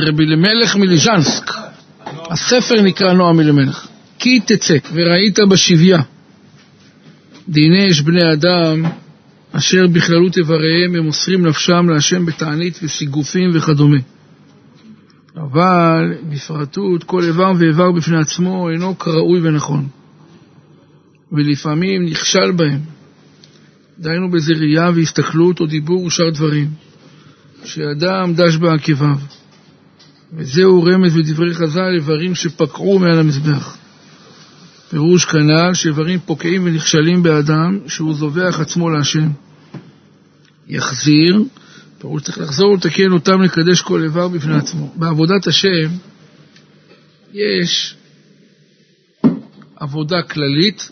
רבי אלימלך מליז'נסק. הספר נקרא נועם אלימלך. כי תצא וראית בשביה דיני יש בני אדם אשר בכללות איבריהם הם מוסרים נפשם להשם בתענית וסיגופים וכדומה. אבל בפרטות כל איבר ואיבר בפני עצמו אינו כראוי ונכון, ולפעמים נכשל בהם. דהיינו באיזה ראייה והסתכלות או דיבור ושאר דברים, שאדם דש בעקביו. וזהו רמז בדברי חז"ל איברים שפקעו מעל המזבח. פירוש כנ"ל שאיברים פוקעים ונכשלים באדם שהוא זובח עצמו להשם. יחזיר, פירוש צריך לחזור ולתקן אותם לקדש כל איבר בפני עצמו. בעבודת השם יש עבודה כללית,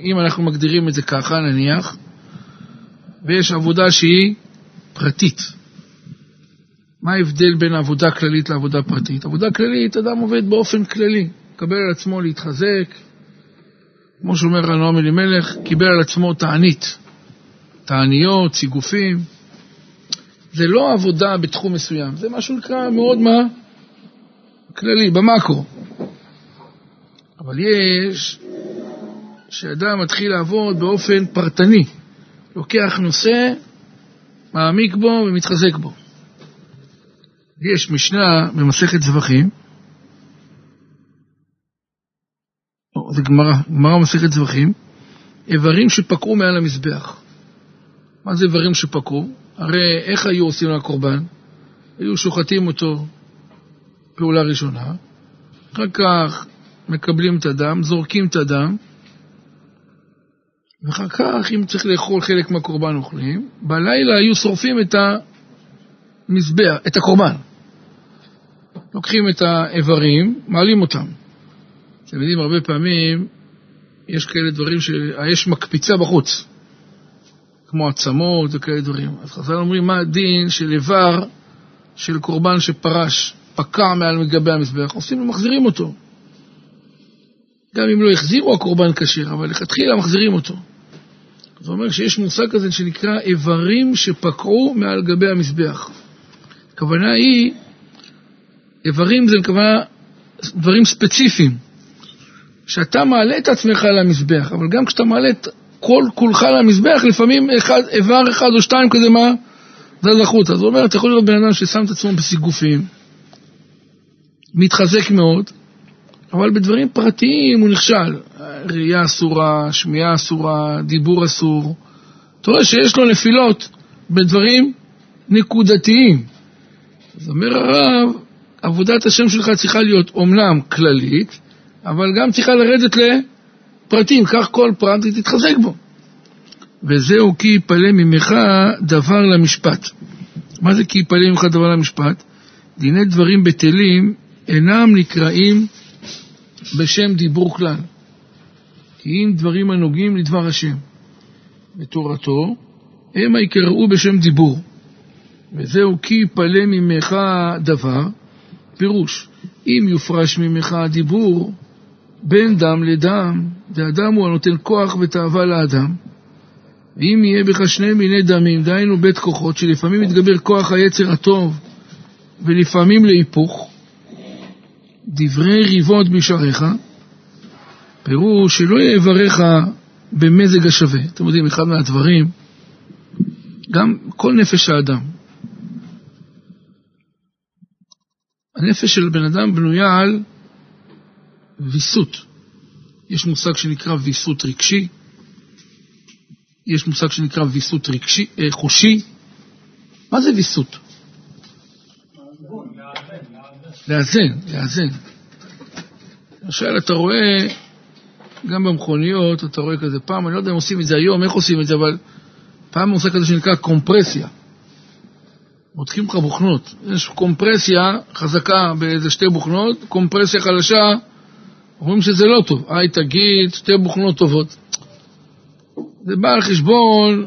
אם אנחנו מגדירים את זה ככה נניח, ויש עבודה שהיא פרטית. מה ההבדל בין עבודה כללית לעבודה פרטית? עבודה כללית, אדם עובד באופן כללי, מקבל על עצמו להתחזק, כמו שאומר הנועם אלימלך, קיבל על עצמו תענית, תעניות, סיגופים. זה לא עבודה בתחום מסוים, זה משהו נקרא מאוד מה? כללי, במאקרו. אבל יש שאדם מתחיל לעבוד באופן פרטני, לוקח נושא, מעמיק בו ומתחזק בו. יש משנה במסכת זבחים, זה גמרא, גמרא מסכת זבחים, איברים שפקעו מעל המזבח. מה זה איברים שפקעו? הרי איך היו עושים לקורבן? היו שוחטים אותו פעולה ראשונה, אחר כך מקבלים את הדם, זורקים את הדם, ואחר כך, אם צריך לאכול חלק מהקורבן אוכלים, בלילה היו שורפים את המזבח, את הקורבן. לוקחים את האיברים, מעלים אותם. אתם יודעים, הרבה פעמים יש כאלה דברים שהאש מקפיצה בחוץ, כמו עצמות וכאלה דברים. אז חז"ל אומרים, מה הדין של איבר של קורבן שפרש, פקע מעל מגבי המזבח, עושים ומחזירים אותו. גם אם לא החזירו הקורבן כשר, אבל לכתחילה מחזירים אותו. זה אומר שיש מושג כזה שנקרא איברים שפקעו מעל גבי המזבח. הכוונה היא, איברים זה כוונה דברים ספציפיים. שאתה מעלה את עצמך למזבח, אבל גם כשאתה מעלה את כל כולך למזבח, לפעמים אחד, איבר אחד או שתיים כזה מה? זה. אז הוא אומר, אתה יכול לראות בן אדם ששם את עצמו בסיגופים, מתחזק מאוד, אבל בדברים פרטיים הוא נכשל. ראייה אסורה, שמיעה אסורה, דיבור אסור. אתה רואה שיש לו נפילות בדברים נקודתיים. אז אומר הרב, עבודת השם שלך צריכה להיות אומנם כללית, אבל גם צריכה לרדת לפרטים, קח כל פרט ותתחזק בו. וזהו כי יפלא ממך דבר למשפט. מה זה כי יפלא ממך דבר למשפט? דיני דברים בטלים אינם נקראים בשם דיבור כלל. כי אם דברים הנוגעים לדבר השם ותורתו, המה יקראו בשם דיבור. וזהו כי יפלא ממך דבר, פירוש, אם יופרש ממך הדיבור, בין דם לדם, ואדם הוא הנותן כוח ותאווה לאדם, ואם יהיה בך שני מיני דמים, דהיינו בית כוחות, שלפעמים יתגבר כוח היצר הטוב, ולפעמים להיפוך, דברי ריבות בשעריך, פירוש שלא יאבריך במזג השווה. אתם יודעים, אחד מהדברים, גם כל נפש האדם. הנפש של בן אדם בנויה על ויסות. יש מושג שנקרא ויסות רגשי, יש מושג שנקרא ויסות רגשי, אה, חושי. מה זה ויסות? לאזן, לאזן. למשל, אתה רואה, גם במכוניות, אתה רואה כזה פעם, אני לא יודע אם עושים את זה היום, איך עושים את זה, אבל פעם עושה כזה שנקרא קומפרסיה. מותחים לך בוכנות. יש קומפרסיה חזקה באיזה שתי בוכנות, קומפרסיה חלשה, אומרים שזה לא טוב. היי, תגיד, שתי בוכנות טובות. זה בא על חשבון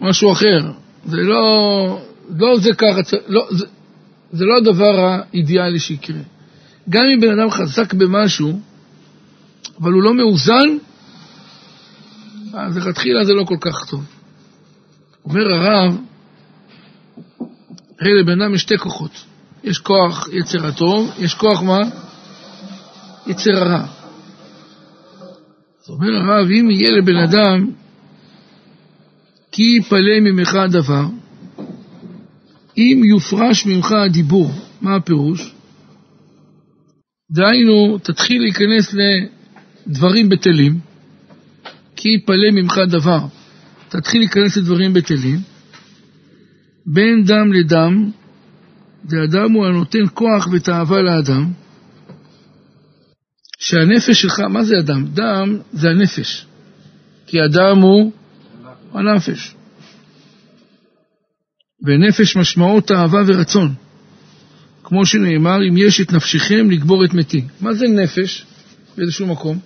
משהו אחר. זה לא, לא זה ככה, לא, זה, זה לא הדבר האידיאלי שיקרה. גם אם בן אדם חזק במשהו, אבל הוא לא מאוזן, אז לכתחילה זה לא כל כך טוב. אומר הרב, הרי לבן אדם יש שתי כוחות. יש כוח יצר הטוב, יש כוח מה? יצר הרע. אז אומר הרב, אם יהיה לבן אדם כי יפלא ממך הדבר, אם יופרש ממך הדיבור, מה הפירוש? דהיינו, תתחיל להיכנס לדברים בטלים, כי יפלא ממך דבר, תתחיל להיכנס לדברים בטלים, בין דם לדם, דאדם הוא הנותן כוח ותאווה לאדם, שהנפש שלך, מה זה אדם? דם זה הנפש, כי אדם הוא הנפש. ונפש משמעות תאווה ורצון. כמו שנאמר, אם יש את נפשכם לגבור את מתי. מה זה נפש באיזשהו מקום?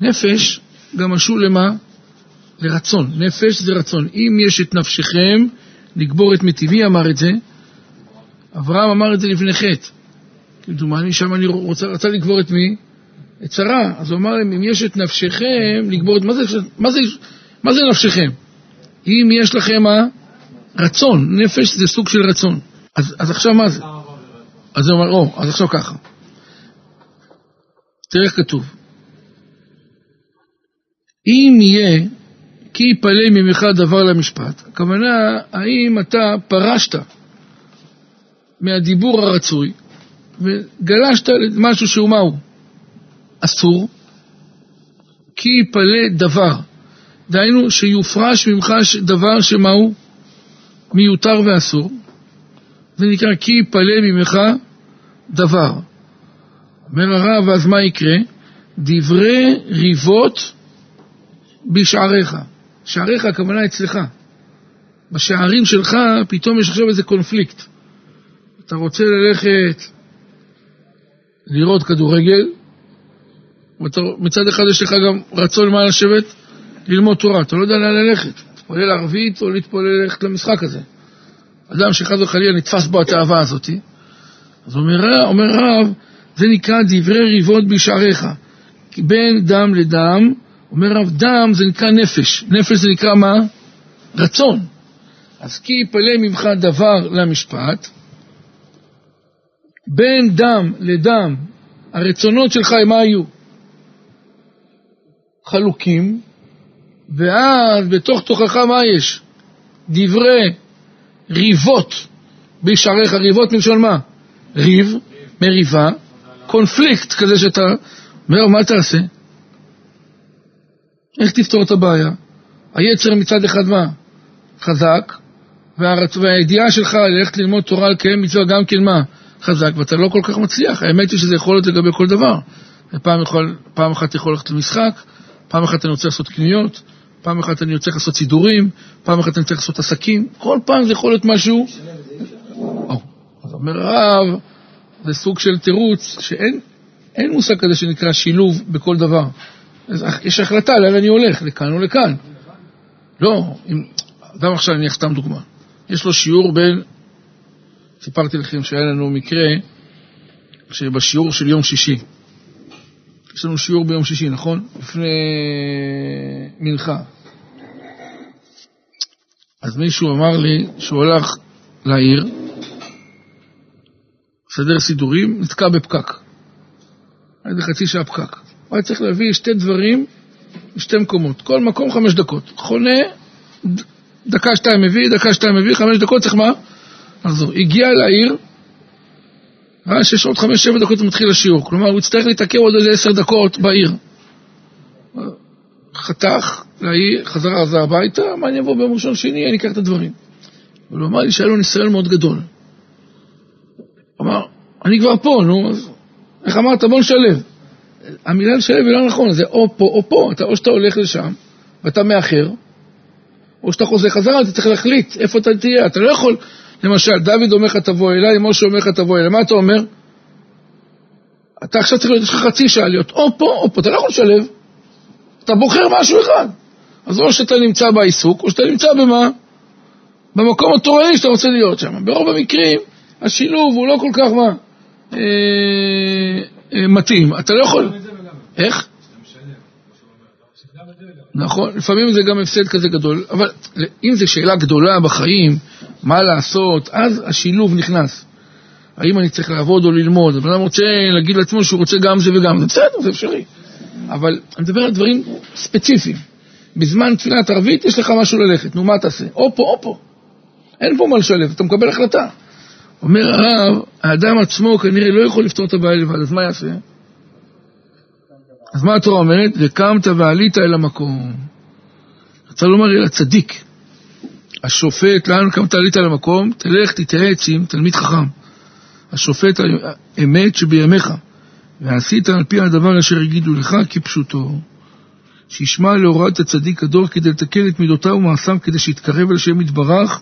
נפש גם משול למה? לרצון. נפש זה רצון. אם יש את נפשכם לגבור את מתי. מי אמר את זה? אברהם אמר את זה לפני חטא. כמדומני שם אני רוצה, רצה לגבור את מי? את שרה. אז הוא אמר להם, אם יש את נפשכם לגבור את... מה זה, מה זה, מה זה נפשכם? אם יש לכם מה? רצון. נפש זה סוג של רצון. אז, אז עכשיו מה זה? אז הוא אומר, או, אז עכשיו ככה. תראה איך כתוב. אם יהיה כי יפלא ממך דבר למשפט, הכוונה, האם אתה פרשת מהדיבור הרצוי וגלשת למשהו שהוא מהו? אסור, כי יפלא דבר. דהיינו שיופרש ממך דבר שמהו מיותר ואסור, זה נקרא כי יפלא ממך דבר. אומר הרב, אז מה יקרה? דברי ריבות בשעריך. שעריך הכוונה אצלך. בשערים שלך פתאום יש עכשיו איזה קונפליקט. אתה רוצה ללכת לראות כדורגל, מצד אחד יש לך גם רצון מה לשבת, ללמוד תורה, אתה לא יודע לאן ללכת, להתפלל ערבית או להתפלל ללכת למשחק הזה. אדם שחס וחלילה נתפס בו התאווה הזאת, אז אומר, אומר רב, זה נקרא דברי ריבות בשעריך. בין דם לדם, אומר רב, דם זה נקרא נפש. נפש זה נקרא מה? רצון. אז כי יפלא ממך דבר למשפט, בין דם לדם, הרצונות שלך הם מה היו? חלוקים, ואז בתוך תוכך מה יש? דברי ריבות בשעריך, ריבות מלשון מה? ריב, מריבה, קונפליקט כזה שאתה אומר, מה תעשה? איך תפתור את הבעיה? היצר מצד אחד מה? חזק, והידיעה שלך ללכת ללמוד תורה, לקיים מצווה גם כן מה? חזק, ואתה לא כל כך מצליח. האמת היא שזה יכול להיות לגבי כל דבר. פעם, יכול, פעם אחת יכול ללכת למשחק, פעם אחת אני רוצה לעשות קניות, פעם אחת אני רוצה לעשות סידורים, פעם אחת אני צריך לעשות עסקים, כל פעם זה יכול להיות משהו... אז אומר הרב, זה סוג של תירוץ שאין מושג כזה שנקרא שילוב בכל דבר. יש החלטה לאן אני הולך, לכאן או לכאן. לא, אם... אדם עכשיו, אני אניח סתם דוגמה. יש לו שיעור בין... סיפרתי לכם שהיה לנו מקרה שבשיעור של יום שישי, יש לנו שיעור ביום שישי, נכון? לפני מנחה. אז מישהו אמר לי שהוא הלך לעיר, לסדר סידורים, נתקע בפקק. היה איזה חצי שעה פקק. הוא היה צריך להביא שתי דברים בשתי מקומות. כל מקום חמש דקות. חונה, דקה שתיים מביא, דקה שתיים מביא, חמש דקות צריך מה? לחזור. הגיע לעיר, ראה שיש עוד חמש, שבע דקות ומתחיל השיעור. כלומר, הוא יצטרך להתעכב עוד איזה עשר דקות בעיר. חתך לעיר, חזרה עזה הביתה, מה אני אבוא ביום ראשון שני, אני אקח את הדברים. אבל הוא אמר לי שהיה לו ניסיון מאוד גדול. אמר, אני כבר פה, נו, אז איך אמרת? בוא נשלב. המילה לשלב היא לא נכון, זה או פה או פה. אתה, או שאתה הולך לשם ואתה מאחר, או שאתה חוזר חזרה, אתה צריך להחליט איפה אתה תהיה. אתה לא יכול, למשל, דוד אומר לך תבוא אליי, משה אומר לך תבוא אליי. מה אתה אומר? אתה עכשיו צריך להיות, יש לך חצי שעה להיות או פה או פה, אתה לא יכול לשלב. אתה בוחר משהו אחד. אז או שאתה נמצא בעיסוק, או שאתה נמצא במה? במקום התורני שאתה רוצה להיות שם. ברוב המקרים, השילוב הוא לא כל כך מה? אה, אה, מתאים. אתה לא יכול... איך? נכון, לפעמים זה גם הפסד כזה גדול, אבל אם זו שאלה גדולה בחיים, מה לעשות, אז השילוב נכנס. האם אני צריך לעבוד או ללמוד? הבן אדם רוצה להגיד לעצמו שהוא רוצה גם זה וגם זה, בסדר, זה אפשרי. אבל אני מדבר על דברים ספציפיים. בזמן תפילת ערבית יש לך משהו ללכת, נו מה תעשה? או פה או פה. אין פה מה לשלב, אתה מקבל החלטה. אומר הרב, האדם עצמו כנראה לא יכול לפתור את הבעיה לבד, אז מה יעשה? אז מה התורה אומרת? וקמת ועלית אל המקום. רוצה לומר אל הצדיק, השופט, לאן קמת עלית אל המקום? תלך תתייעץ עם תלמיד חכם. השופט האמת שבימיך, ועשית על פי הדבר אשר יגידו לך כפשוטו. שישמע להוראת הצדיק הדור כדי לתקן את מידותיו ומעשיו כדי שיתקרב אל השם יתברך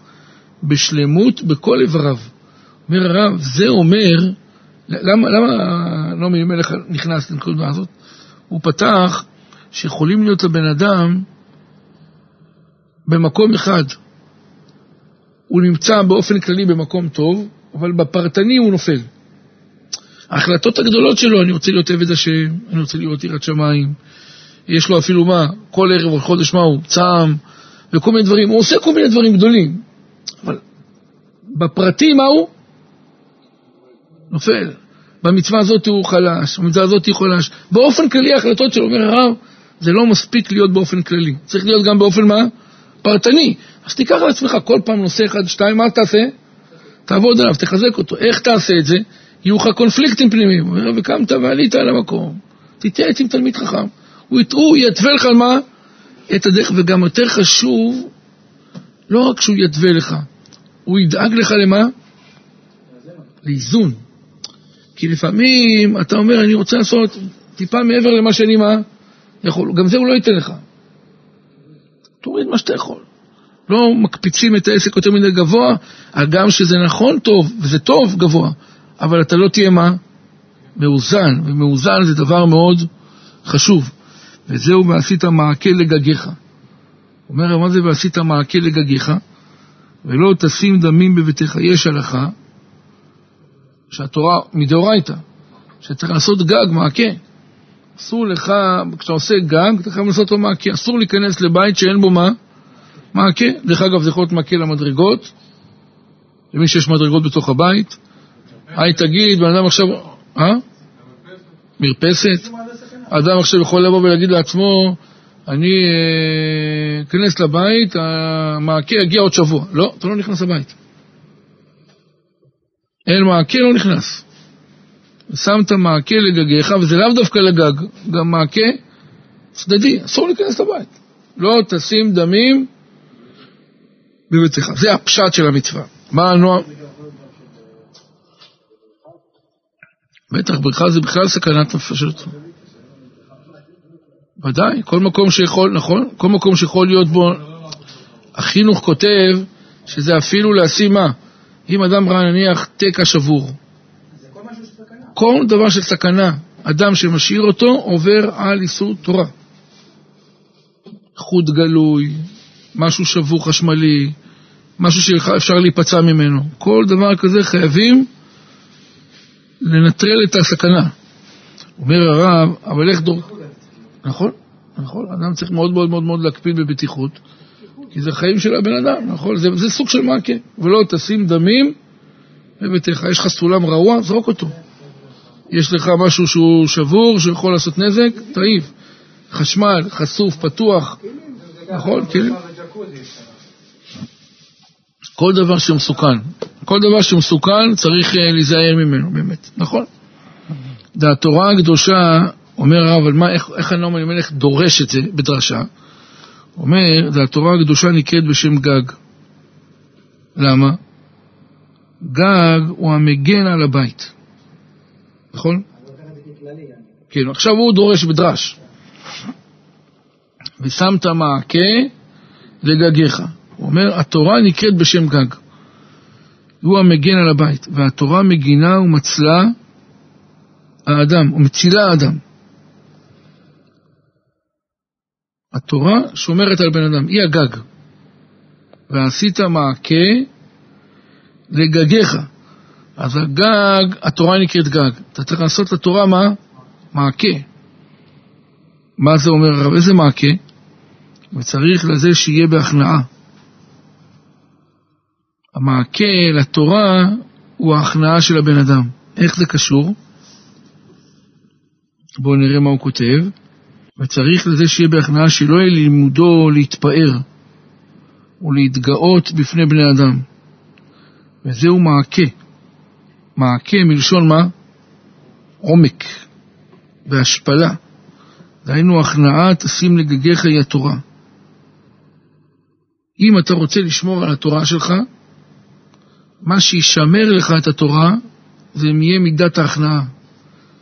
בשלמות בכל איבריו. אומר הרב, זה אומר, למה, למה נעמי מלך נכנס לנקודה הזאת? הוא פתח שיכולים להיות לבן אדם במקום אחד. הוא נמצא באופן כללי במקום טוב, אבל בפרטני הוא נופל. ההחלטות הגדולות שלו, אני רוצה להיות עבד השם, אני רוצה להיות יראת שמיים, יש לו אפילו מה, כל ערב או חודש מה הוא, צם, וכל מיני דברים, הוא עושה כל מיני דברים גדולים, אבל בפרטי מה הוא? נופל. במצווה הזאת הוא חלש, במצווה הזאת הוא חלש. באופן כללי ההחלטות שלו, אומר הרב, זה לא מספיק להיות באופן כללי, צריך להיות גם באופן מה? פרטני. אז תיקח על עצמך כל פעם נושא אחד, שתיים, מה תעשה? תעבוד עליו, תחזק אותו. איך תעשה את זה? יהיו לך קונפליקטים פנימיים. הוא אומר, וקמת ועלית על המקום, תתייעץ עם תלמיד חכם. הוא, הוא יתווה לך מה? את הדרך, וגם יותר חשוב, לא רק שהוא יתווה לך, הוא ידאג לך למה? לאיזון. כי לפעמים אתה אומר, אני רוצה לעשות טיפה מעבר למה שאני מה? יכול. גם זה הוא לא ייתן לך. תוריד מה שאתה יכול. לא מקפיצים את העסק יותר מדי גבוה, הגם שזה נכון טוב, וזה טוב גבוה, אבל אתה לא תהיה מה? מאוזן, ומאוזן זה דבר מאוד חשוב. וזהו ועשית מעקה לגגיך. אומר, מה זה ועשית מעקה לגגיך? ולא תשים דמים בביתך. יש הלכה שהתורה מדאורייתא, שצריך לעשות גג, מעקה. אסור לך, כשאתה עושה גג, אתה חייב לעשות לו מעקה. אסור להיכנס לבית שאין בו מה? מעקה. דרך אגב, זה יכול להיות מעקה למדרגות, למי שיש מדרגות בתוך הבית. היי, תגיד, בן אדם עכשיו... אה? מרפסת? אדם עכשיו יכול לבוא ולהגיד לעצמו, אני אכנס לבית, המעקה יגיע עוד שבוע. לא, אתה לא נכנס לבית. אין מעקה, לא נכנס. שמת מעקה לגגיך, וזה לאו דווקא לגג, גם מעקה צדדי, אסור להיכנס לבית. לא תשים דמים בביתך. זה הפשט של המצווה. מה הנועם? בטח, בריכה זה בכלל סכנת נפשות. ודאי, כל מקום שיכול, נכון? כל מקום שיכול להיות בו, החינוך כותב שזה אפילו לשים מה? אם אדם ראה נניח תקע שבור. כל דבר של סכנה, אדם שמשאיר אותו עובר על איסור תורה. חוט גלוי, משהו שבור חשמלי, משהו שאפשר להיפצע ממנו. כל דבר כזה חייבים לנטרל את הסכנה. אומר הרב, אבל איך דור... נכון, נכון, אדם צריך מאוד מאוד מאוד מאוד להקפיד בבטיחות, כי זה חיים של הבן אדם, נכון, זה, זה סוג של מעקה, ולא תשים דמים בביתך, יש לך סולם רעוע, זרוק אותו. יש לך משהו שהוא שבור, שיכול לעשות נזק, תעיף. חשמל, חשוף, פתוח, נכון, כן. כל דבר שמסוכן, כל דבר שמסוכן צריך אה, להיזהר ממנו, באמת, נכון? והתורה הקדושה אומר הרב, איך, איך הנועם אלימלך דורש את זה בדרשה? אומר, זה התורה הקדושה נקראת בשם גג. למה? גג הוא המגן על הבית, נכון? כן, עכשיו הוא דורש בדרש. ושמת מעקה לגגיך. הוא אומר, התורה נקראת בשם גג. הוא המגן על הבית, והתורה מגינה ומצלה האדם, ומצילה האדם. התורה שומרת על בן אדם, היא הגג. ועשית מעקה לגגיך. אז הגג, התורה נקראת גג. אתה צריך לעשות לתורה מה? מעקה. מה זה אומר הרב? איזה מעקה? וצריך לזה שיהיה בהכנעה. המעקה לתורה הוא ההכנעה של הבן אדם. איך זה קשור? בואו נראה מה הוא כותב. וצריך לזה שיהיה בהכנעה שלא יהיה לימודו להתפאר ולהתגאות בפני בני אדם. וזהו מעקה. מעקה מלשון מה? עומק והשפלה. דהיינו הכנעה תשים לגגיך היא התורה. אם אתה רוצה לשמור על התורה שלך, מה שישמר לך את התורה זה יהיה מידת ההכנעה.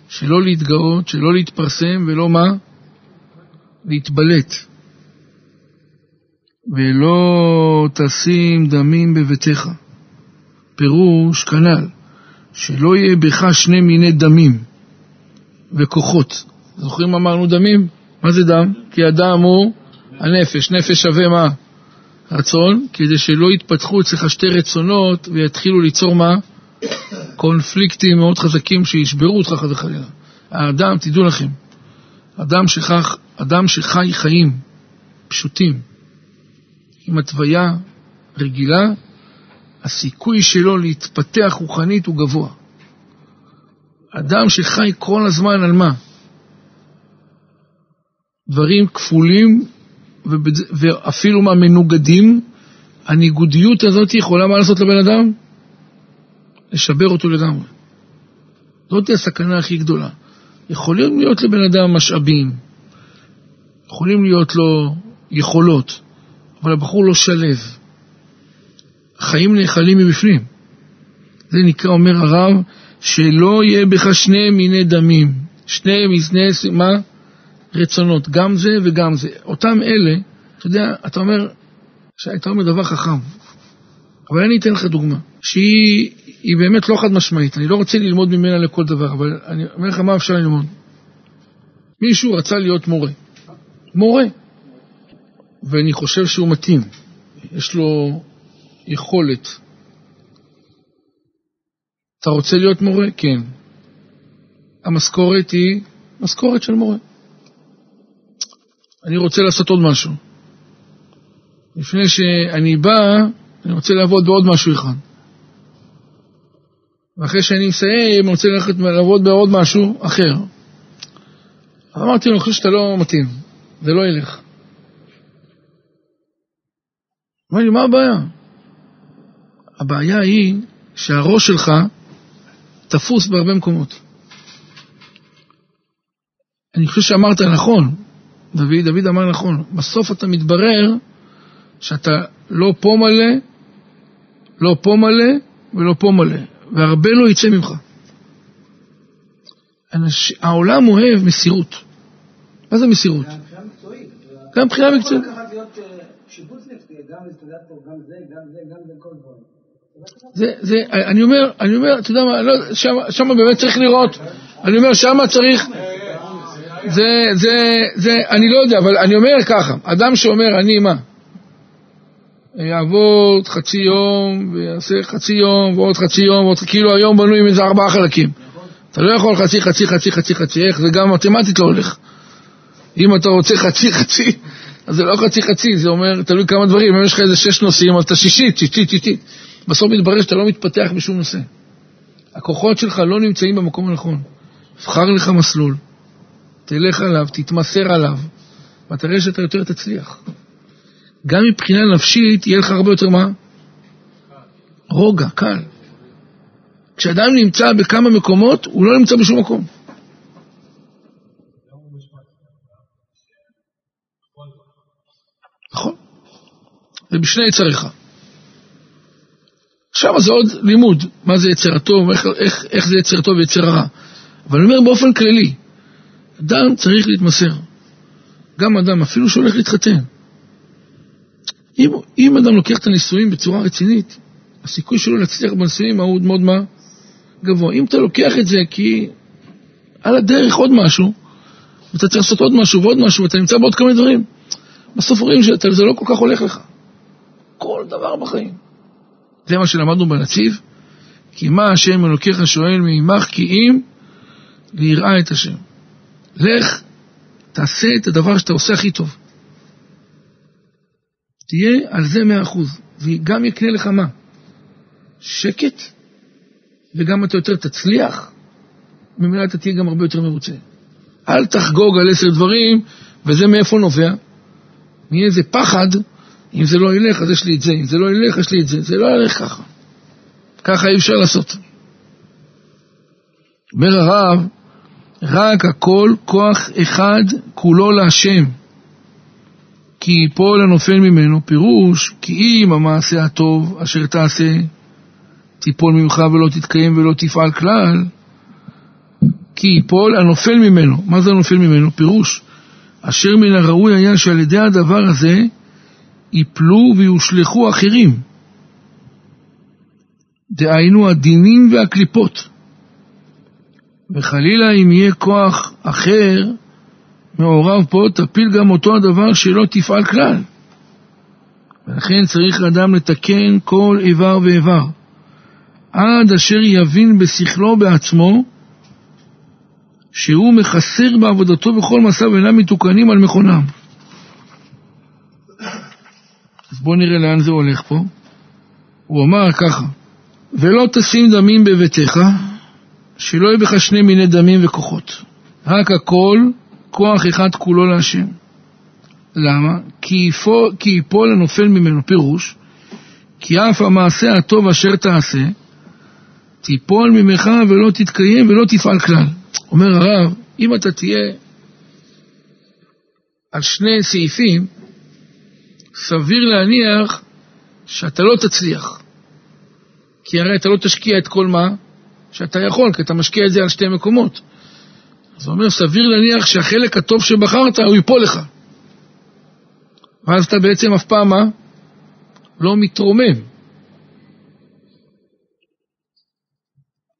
שלא להתגאות, שלא להתפרסם ולא מה? להתבלט. ולא תשים דמים בביתך. פירוש כנ"ל, שלא יהיה בך שני מיני דמים וכוחות. זוכרים אמרנו דמים? מה זה דם? כי הדם הוא הנפש. נפש שווה מה? רצון, כדי שלא יתפתחו אצלך שתי רצונות ויתחילו ליצור מה? קונפליקטים מאוד חזקים שישברו אותך חס וחלילה. האדם, תדעו לכם, אדם, שכח, אדם שחי חיים פשוטים, עם התוויה רגילה, הסיכוי שלו להתפתח רוחנית הוא גבוה. אדם שחי כל הזמן על מה? דברים כפולים ואפילו מה מנוגדים, הניגודיות הזאת יכולה מה לעשות לבן אדם? לשבר אותו לגמרי. זאת הסכנה הכי גדולה. יכולים להיות לבן אדם משאבים, יכולים להיות לו יכולות, אבל הבחור לא שלב. החיים נאכלים מבפנים. זה נקרא, אומר הרב, שלא יהיה בך שני מיני דמים, שני מזני, מה? רצונות, גם זה וגם זה. אותם אלה, אתה יודע, אתה אומר, שאתה אומר דבר חכם, אבל אני אתן לך דוגמה, שהיא באמת לא חד משמעית, אני לא רוצה ללמוד ממנה לכל דבר, אבל אני אומר לך מה אפשר ללמוד. מישהו רצה להיות מורה. מורה. ואני חושב שהוא מתאים. יש לו יכולת. אתה רוצה להיות מורה? כן. המשכורת היא משכורת של מורה. אני רוצה לעשות עוד משהו. לפני שאני בא, אני רוצה לעבוד בעוד משהו אחד. ואחרי שאני מסיים, אני רוצה ללכת לעבוד בעוד משהו אחר. אמרתי לו, אני חושב שאתה לא מתאים, זה לא ילך. אמר לי, מה הבעיה? הבעיה היא שהראש שלך תפוס בהרבה מקומות. אני חושב שאמרת נכון, דוד, דוד אמר נכון, בסוף אתה מתברר שאתה לא פה מלא, לא פה מלא ולא פה מלא, והרבה לא יצא ממך. אנש... העולם אוהב מסירות. מה זה מסירות? גם מבחינה מקצועית. זה, זה, אני אומר, אני אומר, אתה יודע מה, לא, שם באמת צריך לראות, אני אומר, שם צריך, זה, זה, זה, אני לא יודע, אבל אני אומר ככה, אדם שאומר, אני מה? יעבוד חצי יום, ויעשה חצי יום, ועוד חצי יום, ועוד, כאילו היום בנוי עם איזה ארבעה חלקים. אתה לא יכול חצי, חצי, חצי, חצי, חצי, איך? זה גם מתמטית לא הולך. אם אתה רוצה חצי, חצי, אז זה לא חצי, חצי, זה אומר, תלוי כמה דברים, אם יש לך איזה שש נושאים, אז אתה שישית, שישית, שישית. בסוף מתברר שאתה לא מתפתח בשום נושא. הכוחות שלך לא נמצאים במקום הנכון. תבחר לך מסלול, תלך עליו, תתמסר עליו, ותראה שאתה יותר תצליח. גם מבחינה נפשית יהיה לך הרבה יותר מה? רוגע, קל. כשאדם נמצא בכמה מקומות, הוא לא נמצא בשום מקום. זה בשני יצריך. עכשיו זה עוד לימוד, מה זה יצר הטוב, איך, איך, איך זה יצר טוב ויצר הרע. אבל אני אומר באופן כללי, אדם צריך להתמסר. גם אדם, אפילו שהולך להתחתן. אם, אם אדם לוקח את הנישואים בצורה רצינית, הסיכוי שלו להצליח בנישואים הוא מאוד מה? גבוה. אם אתה לוקח את זה כי על הדרך עוד משהו, ואתה צריך לעשות עוד משהו ועוד משהו, ואתה נמצא בעוד כמה דברים, בסוף רואים שזה לא כל כך הולך לך. כל דבר בחיים. זה מה שלמדנו בנציב, כי מה השם אלוקיך שואל מעמך כי אם ליראה את השם. לך, תעשה את הדבר שאתה עושה הכי טוב. תהיה על זה מאה אחוז, וגם יקנה לך מה? שקט וגם אתה יותר תצליח, ממילא אתה תהיה גם הרבה יותר מרוצה. אל תחגוג על עשר דברים, וזה מאיפה נובע? מאיזה פחד, אם זה לא ילך אז יש לי את זה, אם זה לא ילך יש לי את זה, זה לא ילך ככה. ככה אי אפשר לעשות. אומר הרב, רק הכל כוח אחד כולו להשם. כי יפול הנופל ממנו, פירוש כי אם המעשה הטוב אשר תעשה תיפול ממך ולא תתקיים ולא תפעל כלל, כי יפול הנופל ממנו. מה זה הנופל ממנו? פירוש, אשר מן הראוי היה שעל ידי הדבר הזה יפלו ויושלכו אחרים. דהיינו הדינים והקליפות. וחלילה אם יהיה כוח אחר מעורב פה, תפיל גם אותו הדבר שלא תפעל כלל. ולכן צריך אדם לתקן כל איבר ואיבר, עד אשר יבין בשכלו בעצמו שהוא מחסר בעבודתו בכל מסע ואינם מתוקנים על מכונם. אז בואו נראה לאן זה הולך פה. הוא אמר ככה, ולא תשים דמים בביתך, שלא יהיה בך שני מיני דמים וכוחות. רק הכל, כוח אחד כולו להשם. למה? כי יפול, הנופל ממנו, פירוש, כי אף המעשה הטוב אשר תעשה, תיפול ממך ולא תתקיים ולא תפעל כלל. אומר הרב, אם אתה תהיה על שני סעיפים, סביר להניח שאתה לא תצליח. כי הרי אתה לא תשקיע את כל מה שאתה יכול, כי אתה משקיע את זה על שתי מקומות. אז הוא אומר, סביר להניח שהחלק הטוב שבחרת, הוא ייפול לך. ואז אתה בעצם אף פעם מה? לא מתרומם.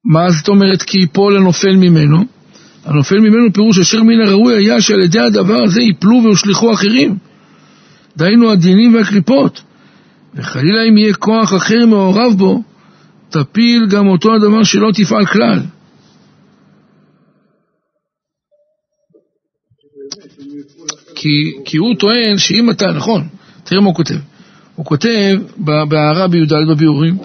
מה זאת אומרת כי ייפול הנופל ממנו? הנופל ממנו פירוש אשר מן הראוי היה שעל ידי הדבר הזה ייפלו ויושלכו אחרים. דהיינו הדינים והקליפות. וחלילה אם יהיה כוח אחר מעורב בו, תפיל גם אותו הדבר שלא תפעל כלל. כי, כי הוא טוען שאם אתה, נכון, תראה מה הוא כותב. הוא כותב בהערה בי"ד בביאורים,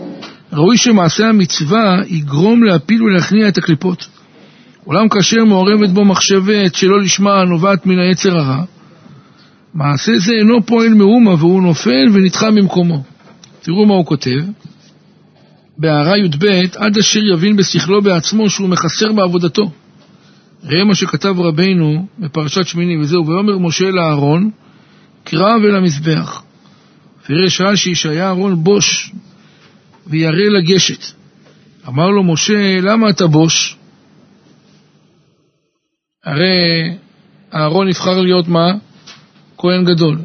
ראוי שמעשה המצווה יגרום להפיל ולהכניע את הקליפות. אולם כאשר מעורבת בו מחשבת שלא לשמה נובעת מן היצר הרע, מעשה זה אינו פועל מאומה והוא נופל ונדחה ממקומו. תראו מה הוא כותב. בהערה י"ב, עד אשר יבין בשכלו בעצמו שהוא מחסר בעבודתו. ראה מה שכתב רבינו בפרשת שמיני, וזהו, ויאמר משה לאהרון, קרב אל המזבח. פירש רש"י שהיה אהרון בוש וירא לגשת. אמר לו משה, למה אתה בוש? הרי אהרון נבחר להיות מה? כהן גדול.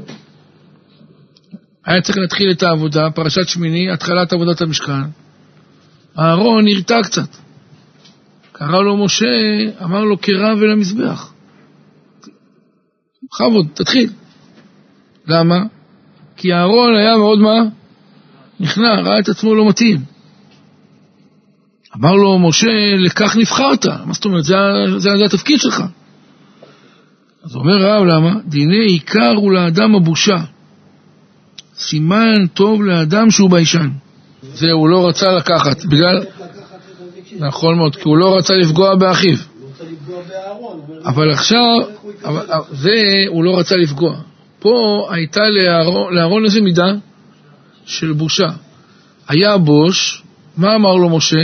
היה צריך להתחיל את העבודה, פרשת שמיני, התחלת עבודת המשכן. אהרון נרתע קצת. קרא לו משה, אמר לו קרב אל המזבח. בכבוד, תתחיל. למה? כי אהרון היה מאוד מה? נכנע, ראה את עצמו לא מתאים. אמר לו משה, לכך נבחרת. מה זאת אומרת? זה, זה, זה התפקיד שלך. אז אומר הרב, למה? דיני עיקר הוא לאדם הבושה. סימן טוב לאדם שהוא ביישן. זה הוא לא רצה לקחת, בגלל... נכון מאוד, כי הוא לא רצה לפגוע באחיו. אבל עכשיו, זה הוא לא רצה לפגוע. פה הייתה לאהרון איזה מידה של בושה. היה בוש, מה אמר לו משה?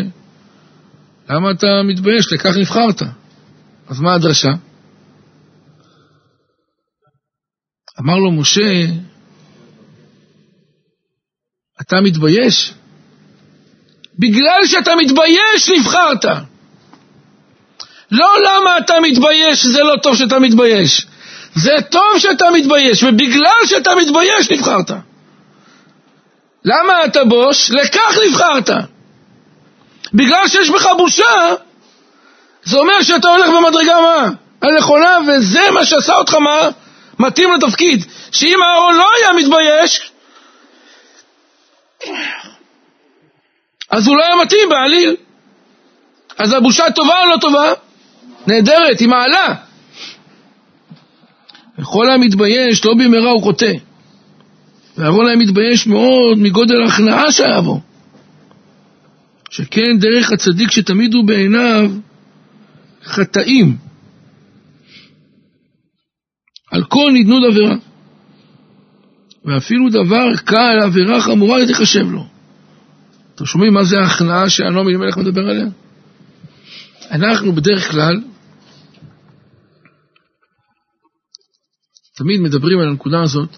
למה אתה מתבייש? לכך נבחרת. אז מה הדרשה? אמר לו משה, אתה מתבייש? בגלל שאתה מתבייש נבחרת. לא למה אתה מתבייש, זה לא טוב שאתה מתבייש. זה טוב שאתה מתבייש, ובגלל שאתה מתבייש נבחרת. למה אתה בוש? לכך נבחרת. בגלל שיש בך בושה, זה אומר שאתה הולך במדרגה מה? הנכונה, וזה מה שעשה אותך מה? מתאים לתפקיד. שאם אהרון לא היה מתבייש, אז הוא לא היה מתאים בעליל. אז הבושה טובה או לא טובה? נהדרת, היא מעלה. וכל המתבייש, לא במהרה הוא חוטא. ואהרון היה מתבייש מאוד מגודל ההכנעה שהיה בו. שכן דרך הצדיק שתמיד הוא בעיניו חטאים. על כל נדנוד עבירה. ואפילו דבר קל, עבירה חמורה, תחשב לו. אתם שומעים מה זה ההכנעה שהנועם אלימלך מדבר עליה? אנחנו בדרך כלל תמיד מדברים על הנקודה הזאת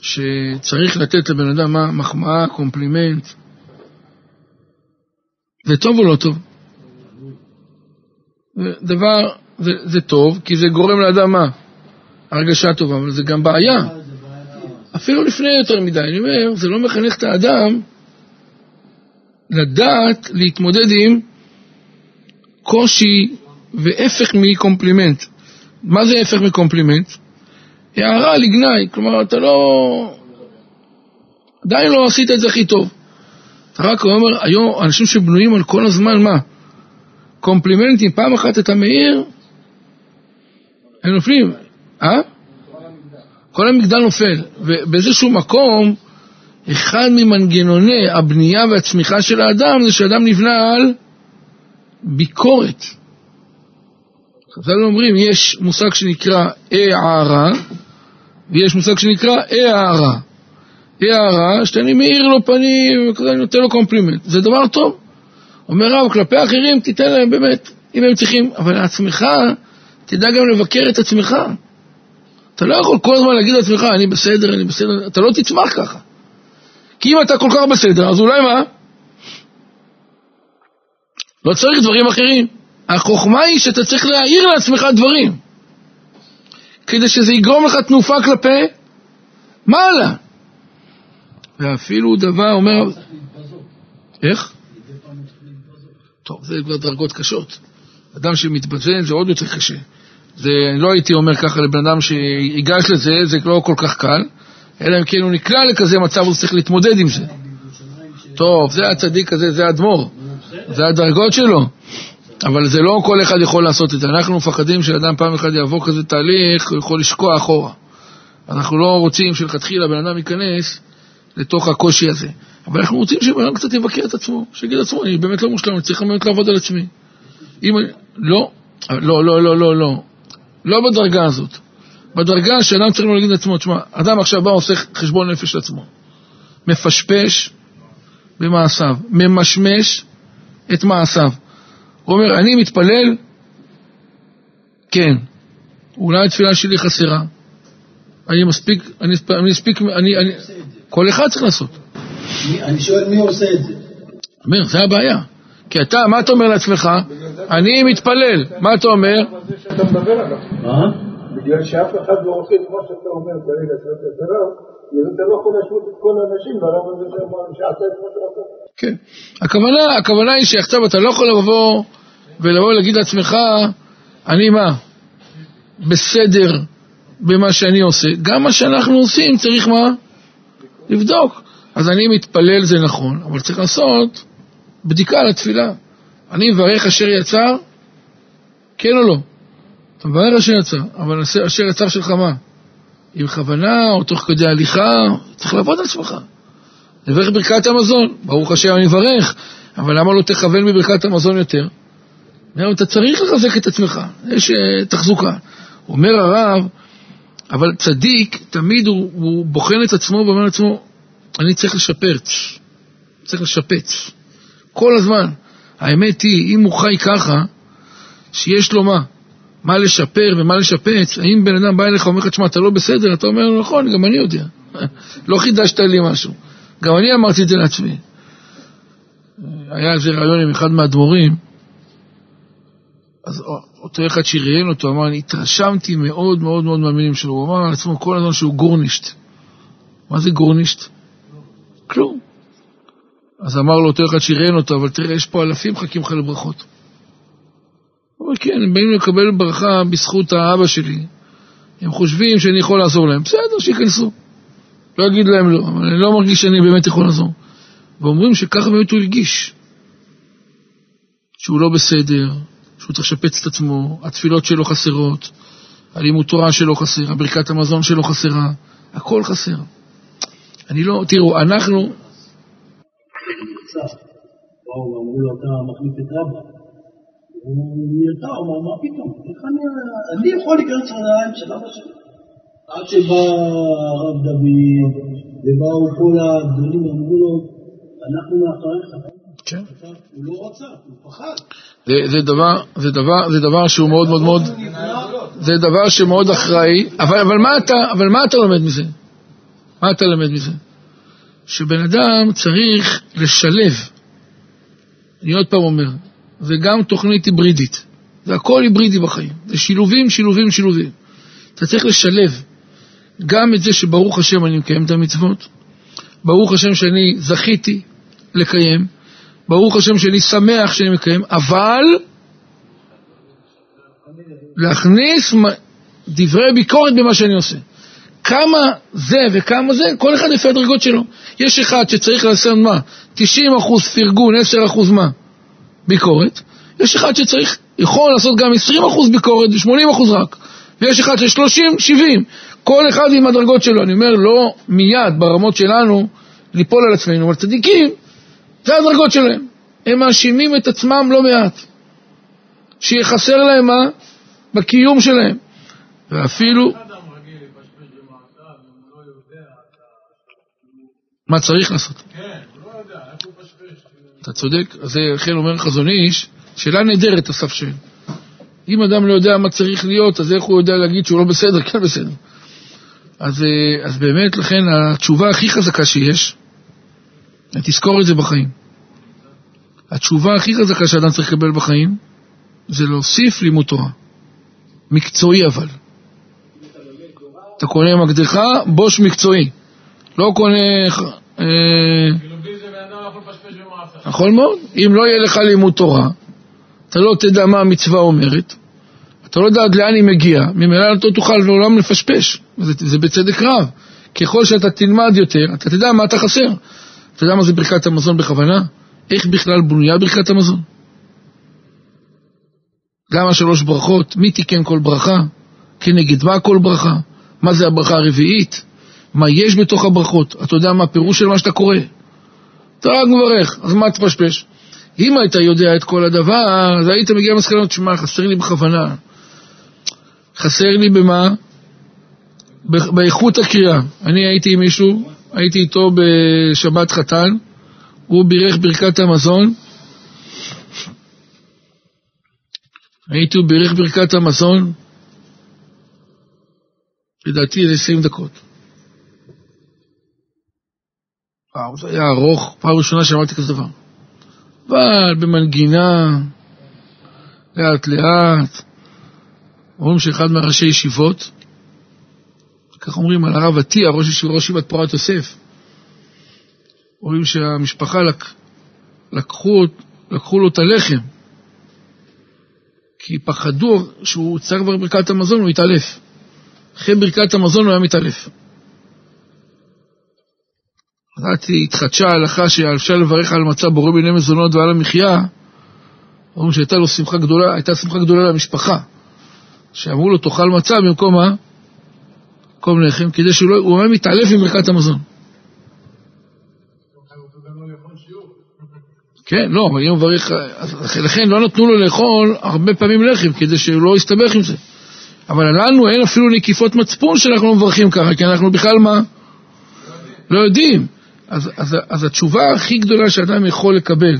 שצריך לתת לבן אדם מה? מחמאה, קומפלימנט. זה טוב או לא טוב? דבר, זה, זה טוב, כי זה גורם לאדם מה? הרגשה טובה, אבל זה גם בעיה. אפילו לפני יותר מדי, אני אומר, זה לא מחנך את האדם לדעת להתמודד עם קושי והפך מקומפלימנט. מה זה הפך מקומפלימנט? הערה לגנאי, כלומר, אתה לא... עדיין לא עשית את זה הכי טוב. אתה רק אומר, היום אנשים שבנויים על כל הזמן, מה? קומפלימנטים, פעם אחת אתה מעיר, הם נופלים, אה? כל המגדל נופל, ובאיזשהו מקום, אחד ממנגנוני הבנייה והצמיחה של האדם זה שאדם נבנה על ביקורת. חז"ל אומרים, יש מושג שנקרא הערה, ויש מושג שנקרא הארה. הארה, שאני מאיר לו פנים, וכזה אני נותן לו קומפלימנט. זה דבר טוב. אומר רב, כלפי האחרים תיתן להם באמת, אם הם צריכים, אבל לעצמך, תדע גם לבקר את עצמך. אתה לא יכול כל הזמן להגיד לעצמך, אני בסדר, אני בסדר, אתה לא תצמח ככה. כי אם אתה כל כך בסדר, אז אולי מה? לא צריך דברים אחרים. החוכמה היא שאתה צריך להעיר לעצמך דברים, כדי שזה יגרום לך תנופה כלפי מעלה. ואפילו דבר אומר... איך? טוב, זה כבר דרגות קשות. אדם שמתבזן זה עוד יותר קשה. זה, לא הייתי אומר ככה לבן אדם שיגש לזה, זה לא כל כך קל, אלא אם כן הוא נקלע לכזה מצב, הוא צריך להתמודד עם זה. טוב, זה הצדיק הזה, זה האדמו"ר, זה הדרגות שלו. אבל זה לא כל אחד יכול לעשות את זה. אנחנו מפחדים שאדם פעם אחת יעבור כזה תהליך, הוא יכול לשקוע אחורה. אנחנו לא רוצים שלכתחילה בן אדם ייכנס לתוך הקושי הזה. אבל אנחנו רוצים שבן אדם קצת יבקר את עצמו, שיגיד לעצמו, אני באמת לא מושלם, אני צריך באמת לעבוד על עצמי. אם. לא, לא, לא, לא, לא, לא. לא בדרגה הזאת. בדרגה שאדם צריך להגיד לעצמו, תשמע, אדם עכשיו בא עושה חשבון נפש לעצמו. מפשפש במעשיו, ממשמש את מעשיו. הוא אומר, אני מתפלל, כן, אולי התפילה שלי חסרה. אני מספיק, אני, אני מספיק, אני, אני, כל אחד צריך לעשות. אני שואל מי עושה את זה. אומר, זה הבעיה. כי אתה, מה אתה אומר לעצמך? אני מתפלל. מה אתה אומר? מה? בגלל שאף אחד לא עושה את מה שאתה אומר כרגע, שאתה רב, אתה לא יכול להשוות את כל האנשים לרב הזה שעשה את מה שעשה. כן. הכוונה, הכוונה היא שעכשיו אתה לא יכול לבוא ולבוא ולהגיד לעצמך, אני מה? בסדר במה שאני עושה. גם מה שאנחנו עושים צריך מה? לבדוק. אז אני מתפלל זה נכון, אבל צריך לעשות בדיקה לתפילה. אני מברך אשר יצר, כן או לא? אתה מברך אשר יצר, אבל אשר יצר שלך מה? עם כוונה או תוך כדי הליכה, צריך לעבוד על עצמך. לברך ברכת המזון, ברוך השם אני מברך, אבל למה לא תכוון בברכת המזון יותר? אתה צריך לחזק את עצמך, יש uh, תחזוקה. אומר הרב, אבל צדיק, תמיד הוא, הוא בוחן את עצמו ואומר לעצמו, אני צריך לשפר, צריך לשפץ. כל הזמן. האמת היא, אם הוא חי ככה, שיש לו מה? מה לשפר ומה לשפץ, האם בן אדם בא אליך ואומר לך, תשמע, אתה לא בסדר, אתה אומר, נכון, גם אני יודע. לא חידשת לי משהו. גם אני אמרתי את זה לעצמי. היה איזה רעיון עם אחד מהאדמו"רים, אז אותו אחד שראיין אותו אמר, אני התרשמתי מאוד מאוד מאוד מהמילים שלו. הוא אמר על עצמו כל הזמן שהוא גורנישט. מה זה גורנישט? אז אמר לו אותו אחד שראיין אותו, אבל תראה, יש פה אלפים מחכים לך לברכות. אומר, כן, הם באים לקבל ברכה בזכות האבא שלי. הם חושבים שאני יכול לעזור להם. בסדר, שייכנסו. לא אגיד להם לא, אבל אני לא מרגיש שאני באמת יכול לעזור. ואומרים שככה באמת הוא הרגיש. שהוא לא בסדר, שהוא צריך לשפץ את עצמו, התפילות שלו חסרות, הלימוד תורה שלו חסר, הברכת המזון שלו חסרה, הכל חסר. אני לא, תראו, אנחנו... באו ואמרו לו, אתה מחליף את רבא. הוא נרתע, הוא אמר, מה פתאום? איך אני, אני יכול להיכנס לנעליים של אבא שלי. עד שבא הרב דוד, ובאו כל הגדולים, אמרו לו, אנחנו מאחוריך. כן. הוא לא רצה, הוא פחד. זה, זה, דבר, זה, דבר, זה דבר שהוא מאוד מאוד מאוד, זה דבר שמאוד אחראי, אבל, אבל, מה אתה, אבל מה אתה לומד מזה? מה אתה לומד מזה? שבן אדם צריך לשלב, אני עוד פעם אומר, זה גם תוכנית היברידית, זה הכל היברידי בחיים, זה שילובים, שילובים, שילובים. אתה צריך לשלב גם את זה שברוך השם אני מקיים את המצוות, ברוך השם שאני זכיתי לקיים, ברוך השם שאני שמח שאני מקיים, אבל להכניס דברי ביקורת במה שאני עושה. כמה זה וכמה זה, כל אחד לפי הדרגות שלו. יש אחד שצריך לעשות מה? 90% פרגון, 10% מה? ביקורת. יש אחד שצריך, יכול לעשות גם 20% ביקורת ו-80% רק. ויש אחד של 30, 70. כל אחד עם הדרגות שלו. אני אומר, לא מיד ברמות שלנו ליפול על עצמנו, אבל צדיקים, זה הדרגות שלהם. הם מאשימים את עצמם לא מעט. שיחסר להם מה? בקיום שלהם. ואפילו... מה צריך לעשות? אתה צודק, אז זה לכן אומר חזון איש, שאלה נהדרת אסף שואל. אם אדם לא יודע מה צריך להיות, אז איך הוא יודע להגיד שהוא לא בסדר? כן בסדר. אז, אה, אז באמת, לכן התשובה הכי חזקה שיש, תזכור את זה בחיים. התשובה הכי חזקה שאדם צריך לקבל בחיים, זה להוסיף לימוד תורה. מקצועי אבל. אתה קונה מקדחה, בוש מקצועי. לא קונה... אה, נכון מאוד. אם לא יהיה לך לימוד תורה, אתה לא תדע מה המצווה אומרת, אתה לא יודע עד לאן היא מגיעה, ממילא לא תוכל לעולם לפשפש. זה, זה בצדק רב. ככל שאתה תלמד יותר, אתה תדע מה אתה חסר. אתה יודע מה זה ברכת המזון בכוונה? איך בכלל בנויה ברכת המזון? גם השלוש ברכות, מי תיקן כל ברכה? כנגד מה כל ברכה? מה זה הברכה הרביעית? מה יש בתוך הברכות? אתה יודע מה הפירוש של מה שאתה קורא? אתה רק מברך, אז מה תפשפש? אם היית יודע את כל הדבר, אז היית מגיע למסקנות, שמע, חסר לי בכוונה. חסר לי במה? באיכות הקריאה. אני הייתי עם מישהו, הייתי איתו בשבת חתן, הוא בירך ברכת המזון, הייתי בירך ברכת המזון, לדעתי זה 20 דקות. וואו, זה היה ארוך, פעם ראשונה שאמרתי כזה דבר. אבל במנגינה, לאט לאט, אומרים שאחד מהראשי ישיבות, כך אומרים על הרב עטיה, ראש ישיבת פורת יוסף, אומרים שהמשפחה לק... לקחו, לקחו לו את הלחם, כי פחדו שהוא צריך כבר ברכת המזון, הוא יתעלף. אחרי ברכת המזון הוא היה מתעלף. אז התחדשה ההלכה שאפשר לברך על מצב בורא מיני מזונות ועל המחיה, אומרים שהייתה לו שמחה גדולה, הייתה שמחה גדולה למשפחה, שאמרו לו תאכל מצה במקום מה? במקום לחם, כדי שהוא לא, הוא היה מתעלף עם ברכת המזון. כן, לא, אבל אם הוא מברך, לכן לא נתנו לו לאכול הרבה פעמים לחם, כדי שהוא לא יסתבך עם זה. אבל לנו אין אפילו נקיפות מצפון שאנחנו מברכים ככה, כי אנחנו בכלל מה? לא יודעים. אז, אז, אז התשובה הכי גדולה שאדם יכול לקבל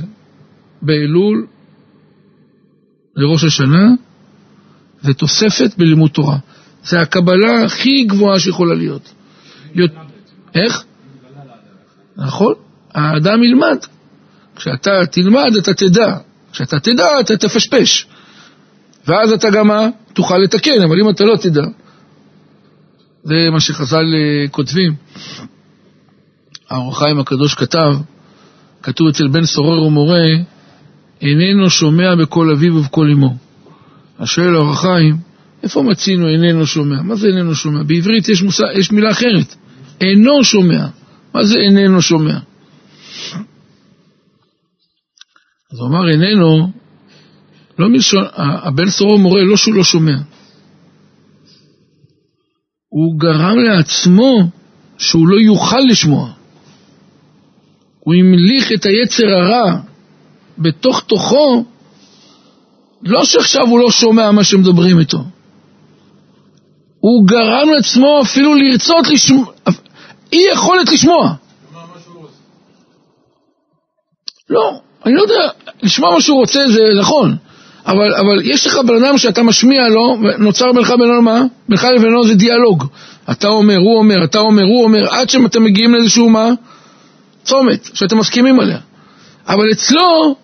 באלול לראש השנה, זה תוספת בלימוד תורה. זה הקבלה הכי גבוהה שיכולה להיות. איך? נכון, האדם ילמד. כשאתה תלמד אתה תדע, כשאתה תדע אתה תפשפש. ואז אתה גם? תוכל לתקן, אבל אם אתה לא תדע, זה מה שחז"ל אה, כותבים. האור הקדוש כתב, כתוב אצל בן סורר ומורה, איננו שומע בקול אביו ובקול אמו. השואל האור החיים, איפה מצינו איננו שומע? מה זה איננו שומע? בעברית יש, מושא, יש מילה אחרת, אינו שומע. מה זה איננו שומע? אז הוא אמר איננו, לא מלשון, הבן סורו מורה לא שהוא לא שומע. הוא גרם לעצמו שהוא לא יוכל לשמוע. הוא המליך את היצר הרע בתוך תוכו, לא שעכשיו הוא לא שומע מה שמדברים איתו. הוא גרם לעצמו אפילו לרצות לשמוע, אי יכולת לשמוע. לא, אני לא יודע, לשמוע מה שהוא רוצה זה נכון, אבל, אבל יש לך בן אדם שאתה משמיע לו, נוצר בינך ובינו מה? בינך לבינו זה דיאלוג. אתה אומר, הוא אומר, אתה אומר, הוא אומר, עד שאתם מגיעים לאיזשהו מה? צומת, שאתם מסכימים עליה. אבל אצלו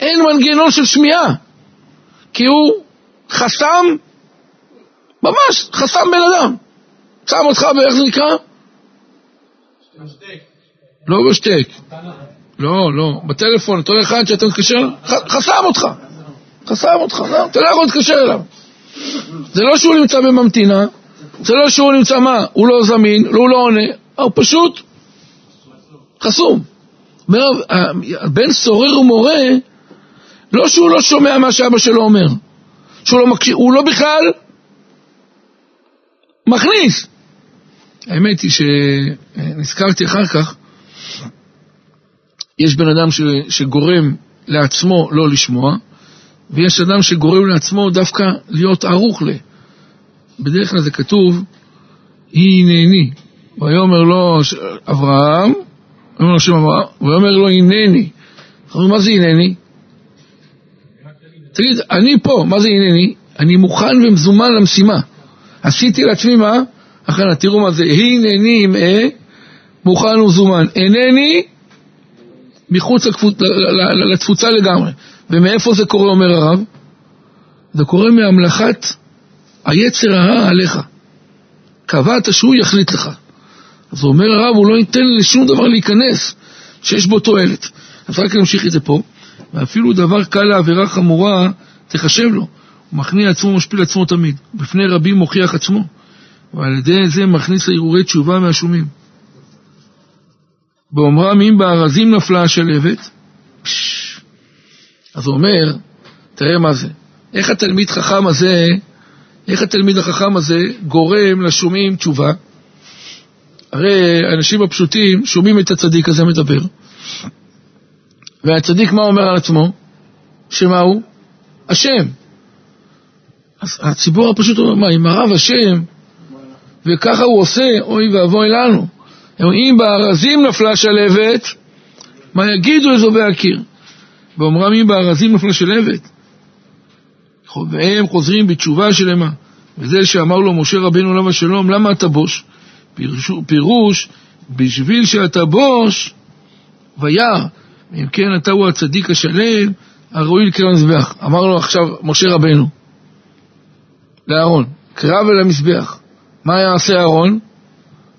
אין מנגנון של שמיעה, כי הוא חסם, ממש, חסם בן אדם. שם אותך באיך זה נקרא? לא בשטק. לא, לא, בטלפון, אותו אחד שאתה מתקשר, חסם אותך. חסם אותך, לא, אתה לא יכול להתקשר אליו. זה לא שהוא נמצא בממתינה, זה לא שהוא נמצא מה, הוא לא זמין, הוא לא עונה, הוא פשוט חסום. בן סורר ומורה, לא שהוא לא שומע מה שאבא שלו אומר, שהוא לא מקשיב, הוא לא בכלל מכניס. האמת היא שנזכרתי אחר כך, יש בן אדם ש, שגורם לעצמו לא לשמוע, ויש אדם שגורם לעצמו דווקא להיות ערוך ל. בדרך כלל זה כתוב, היא הנני. ויאמר לו אברהם, אומר לו שם ויאמר לו הנני. מה זה הנני? תגיד, אני פה, מה זה הנני? אני מוכן ומזומן למשימה. עשיתי לעצמי מה? הכנה, תראו מה זה, הנני עם אה, מוכן ומזומן. אינני מחוץ לתפוצה לגמרי. ומאיפה זה קורה, אומר הרב? זה קורה מהמלאכת היצר הרע עליך. קבעת שהוא יחליט לך. אז אומר הרב, הוא לא ייתן לשום דבר להיכנס שיש בו תועלת. אז רק נמשיך את זה פה. ואפילו דבר קל לעבירה חמורה, תחשב לו. הוא מכניע עצמו, משפיל עצמו תמיד. בפני רבים מוכיח עצמו. ועל ידי זה מכניס להרהורי תשובה מהשומים. באומרם אם בארזים נפלה השלבת, אז הוא אומר, תראה מה זה, איך התלמיד חכם הזה, איך התלמיד החכם הזה גורם לשומעים תשובה? הרי האנשים הפשוטים שומעים את הצדיק הזה מדבר, והצדיק מה אומר על עצמו? שמה הוא? השם. אז הציבור הפשוט אומר, מה, אם הרב השם, וככה הוא עושה, אוי ואבוי לנו. אם בארזים נפלה שלהבת, מה יגידו אזובי הקיר? ואומרם אם בארזים נפלה שלהבת. והם חוזרים בתשובה שלמה. וזה שאמר לו משה רבינו עליו השלום, למה אתה בוש? פירוש, פירוש בשביל שאתה בוש, וירא, אם כן אתה הוא הצדיק השלם, הראוי לקרוא למזבח. אמר לו עכשיו משה רבנו, לאהרון, קרב אל המזבח. מה יעשה אהרון?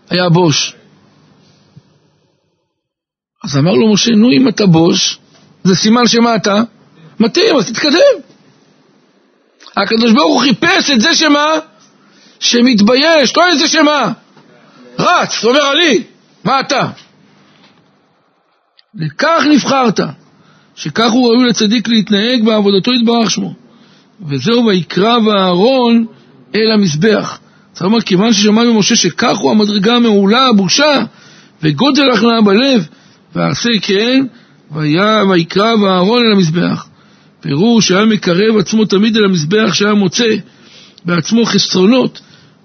היה בוש. אז אמר לו משה, נו אם אתה בוש, זה סימן שמה אתה? מתאים, אז תתקדם. הקדוש ברוך הוא חיפש את זה שמה? שמתבייש, לא את זה שמה? רץ, אומר עלי, מה אתה? לכך נבחרת, שכך הוא ראוי לצדיק להתנהג בעבודתו יתברך שמו. וזהו ויקרא ואהרון אל המזבח. זאת אומרת, כיוון ששמע ממשה שכך הוא המדרגה המעולה, הבושה, וגודל הכנעה בלב, ועשה כן, ויקרא ואהרון אל המזבח. פירוש שהיה מקרב עצמו תמיד אל המזבח שהיה מוצא בעצמו חסרונות,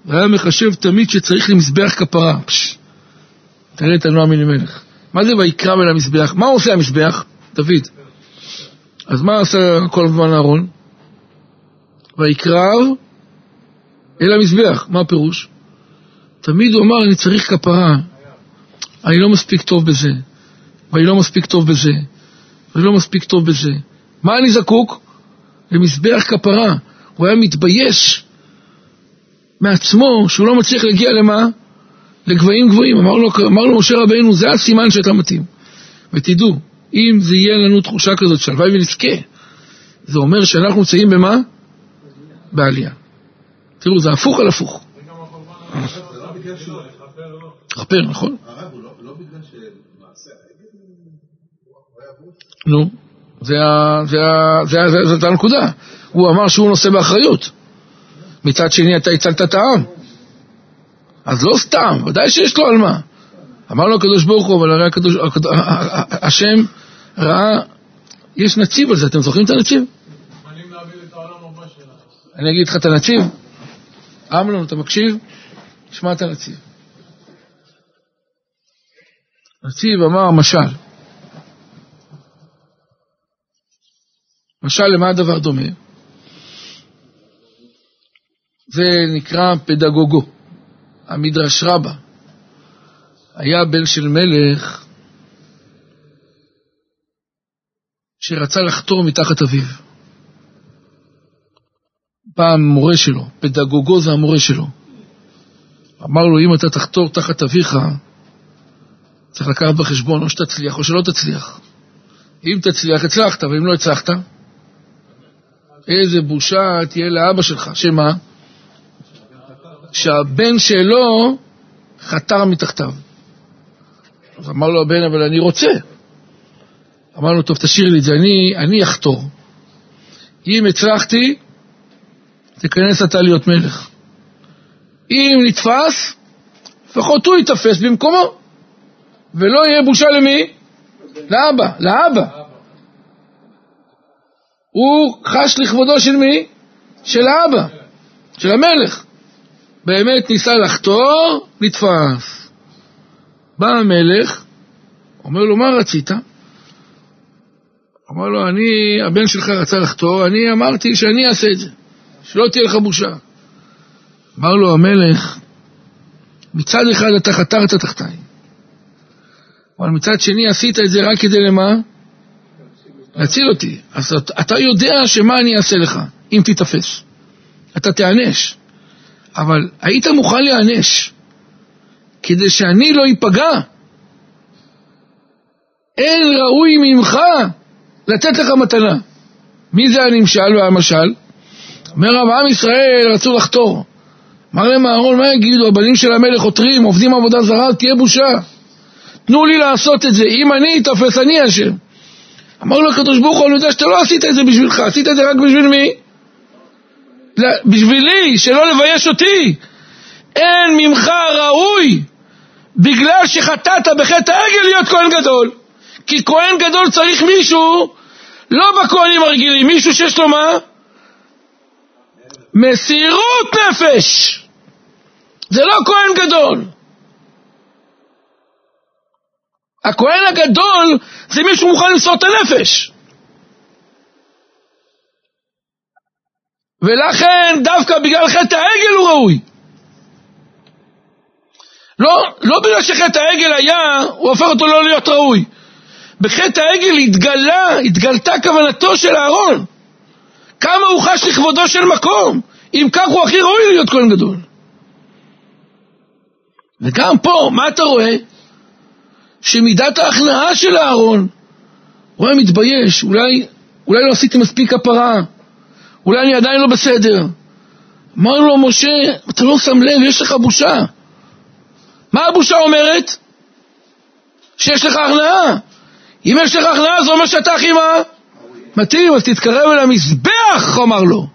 והיה מחשב תמיד שצריך למזבח כפרה. פש, תראה את הנועם אלימלך. מה זה ויקרא אל המזבח? מה עושה המזבח? דוד. אז מה עשה כל הזמן אהרון? ויקרב אל המזבח. מה הפירוש? תמיד הוא אמר, אני צריך כפרה, אני לא מספיק טוב בזה. ואני לא מספיק טוב בזה, ואני לא מספיק טוב בזה. מה אני זקוק? למזבח כפרה. הוא היה מתבייש מעצמו שהוא לא מצליח להגיע למה? לגבהים גבוהים. אמר לו, אמר לו משה רבינו, זה הסימן שאתה מתאים. ותדעו, אם זה יהיה לנו תחושה כזאת שהלוואי ונזכה, זה אומר שאנחנו נמצאים במה? בעלייה. תראו, זה הפוך על הפוך. לכפר, נכון? נו, זאת הנקודה. הוא אמר שהוא נושא באחריות. מצד שני אתה הצלת את העם. אז לא סתם, ודאי שיש לו על מה. אמר לו הקדוש ברוך הוא, אבל הרי הקדוש, השם ראה יש נציב על זה, אתם זוכרים את הנציב? אני אגיד לך את הנציב. אמנון, אתה מקשיב? תשמע את הנציב. הנציב אמר משל. משל למה הדבר דומה? זה נקרא פדגוגו, המדרש רבה. היה בן של מלך שרצה לחתור מתחת אביו. פעם מורה שלו, פדגוגו זה המורה שלו. אמר לו, אם אתה תחתור תחת אביך, צריך לקחת בחשבון או שתצליח או שלא תצליח. אם תצליח, הצלחת, ואם לא הצלחת, איזה בושה תהיה לאבא שלך, שמה? שהבן שלו חתר מתחתיו. אז אמר לו הבן, אבל אני רוצה. אמר לו, טוב, תשאיר לי את זה, אני, אני אחתור. אם הצלחתי, תיכנס אתה להיות מלך. אם נתפס, לפחות הוא ייתפס במקומו. ולא יהיה בושה למי? לאבא, לאבא. הוא חש לכבודו של מי? של האבא, של המלך. באמת ניסה לחתור, נתפס. בא המלך, אומר לו, מה רצית? אמר לו, אני, הבן שלך רצה לחתור, אני אמרתי שאני אעשה את זה, שלא תהיה לך בושה. אמר לו המלך, מצד אחד אתה חתרת תחתיי, אבל מצד שני עשית את זה רק כדי למה? להציל אותי. אז אתה יודע שמה אני אעשה לך, אם תיתפס. אתה תיענש. אבל היית מוכן להיענש כדי שאני לא איפגע. אין ראוי ממך לתת לך מתנה. מי זה הנמשל והמשל? אומר רב עם ישראל רצו לחתור. אמר להם אהרון, מה יגידו? הבנים של המלך עותרים, עובדים עבודה זרה, תהיה בושה. תנו לי לעשות את זה, אם אני אתפס, אני אשם. אמר לו הקדוש ברוך הוא, אני יודע שאתה לא עשית את זה בשבילך, עשית את זה רק בשביל מי? בשבילי, שלא לבייש אותי. אין ממך ראוי, בגלל שחטאת בחטא העגל להיות כהן גדול. כי כהן גדול צריך מישהו, לא בכהנים הרגילים, מישהו שיש לו מה? מסירות נפש. זה לא כהן גדול. הכהן הגדול זה מישהו מוכן למסור את הנפש. ולכן דווקא בגלל חטא העגל הוא ראוי. לא, לא בגלל שחטא העגל היה, הוא הופך אותו לא להיות ראוי. בחטא העגל התגלה, התגלתה כוונתו של אהרון. כמה הוא חש לכבודו של מקום. אם כך הוא הכי ראוי להיות כהן גדול. וגם פה, מה אתה רואה? שמידת ההכנעה של אהרון, הוא היה מתבייש, אולי, אולי לא עשיתי מספיק כפרה, אולי אני עדיין לא בסדר. אמר לו משה, אתה לא שם לב, יש לך בושה. מה הבושה אומרת? שיש לך הכנעה. אם יש לך הכנעה, זה אומר שאתה הכי מה? מתאים, אז תתקרב אל המזבח, אמר לו.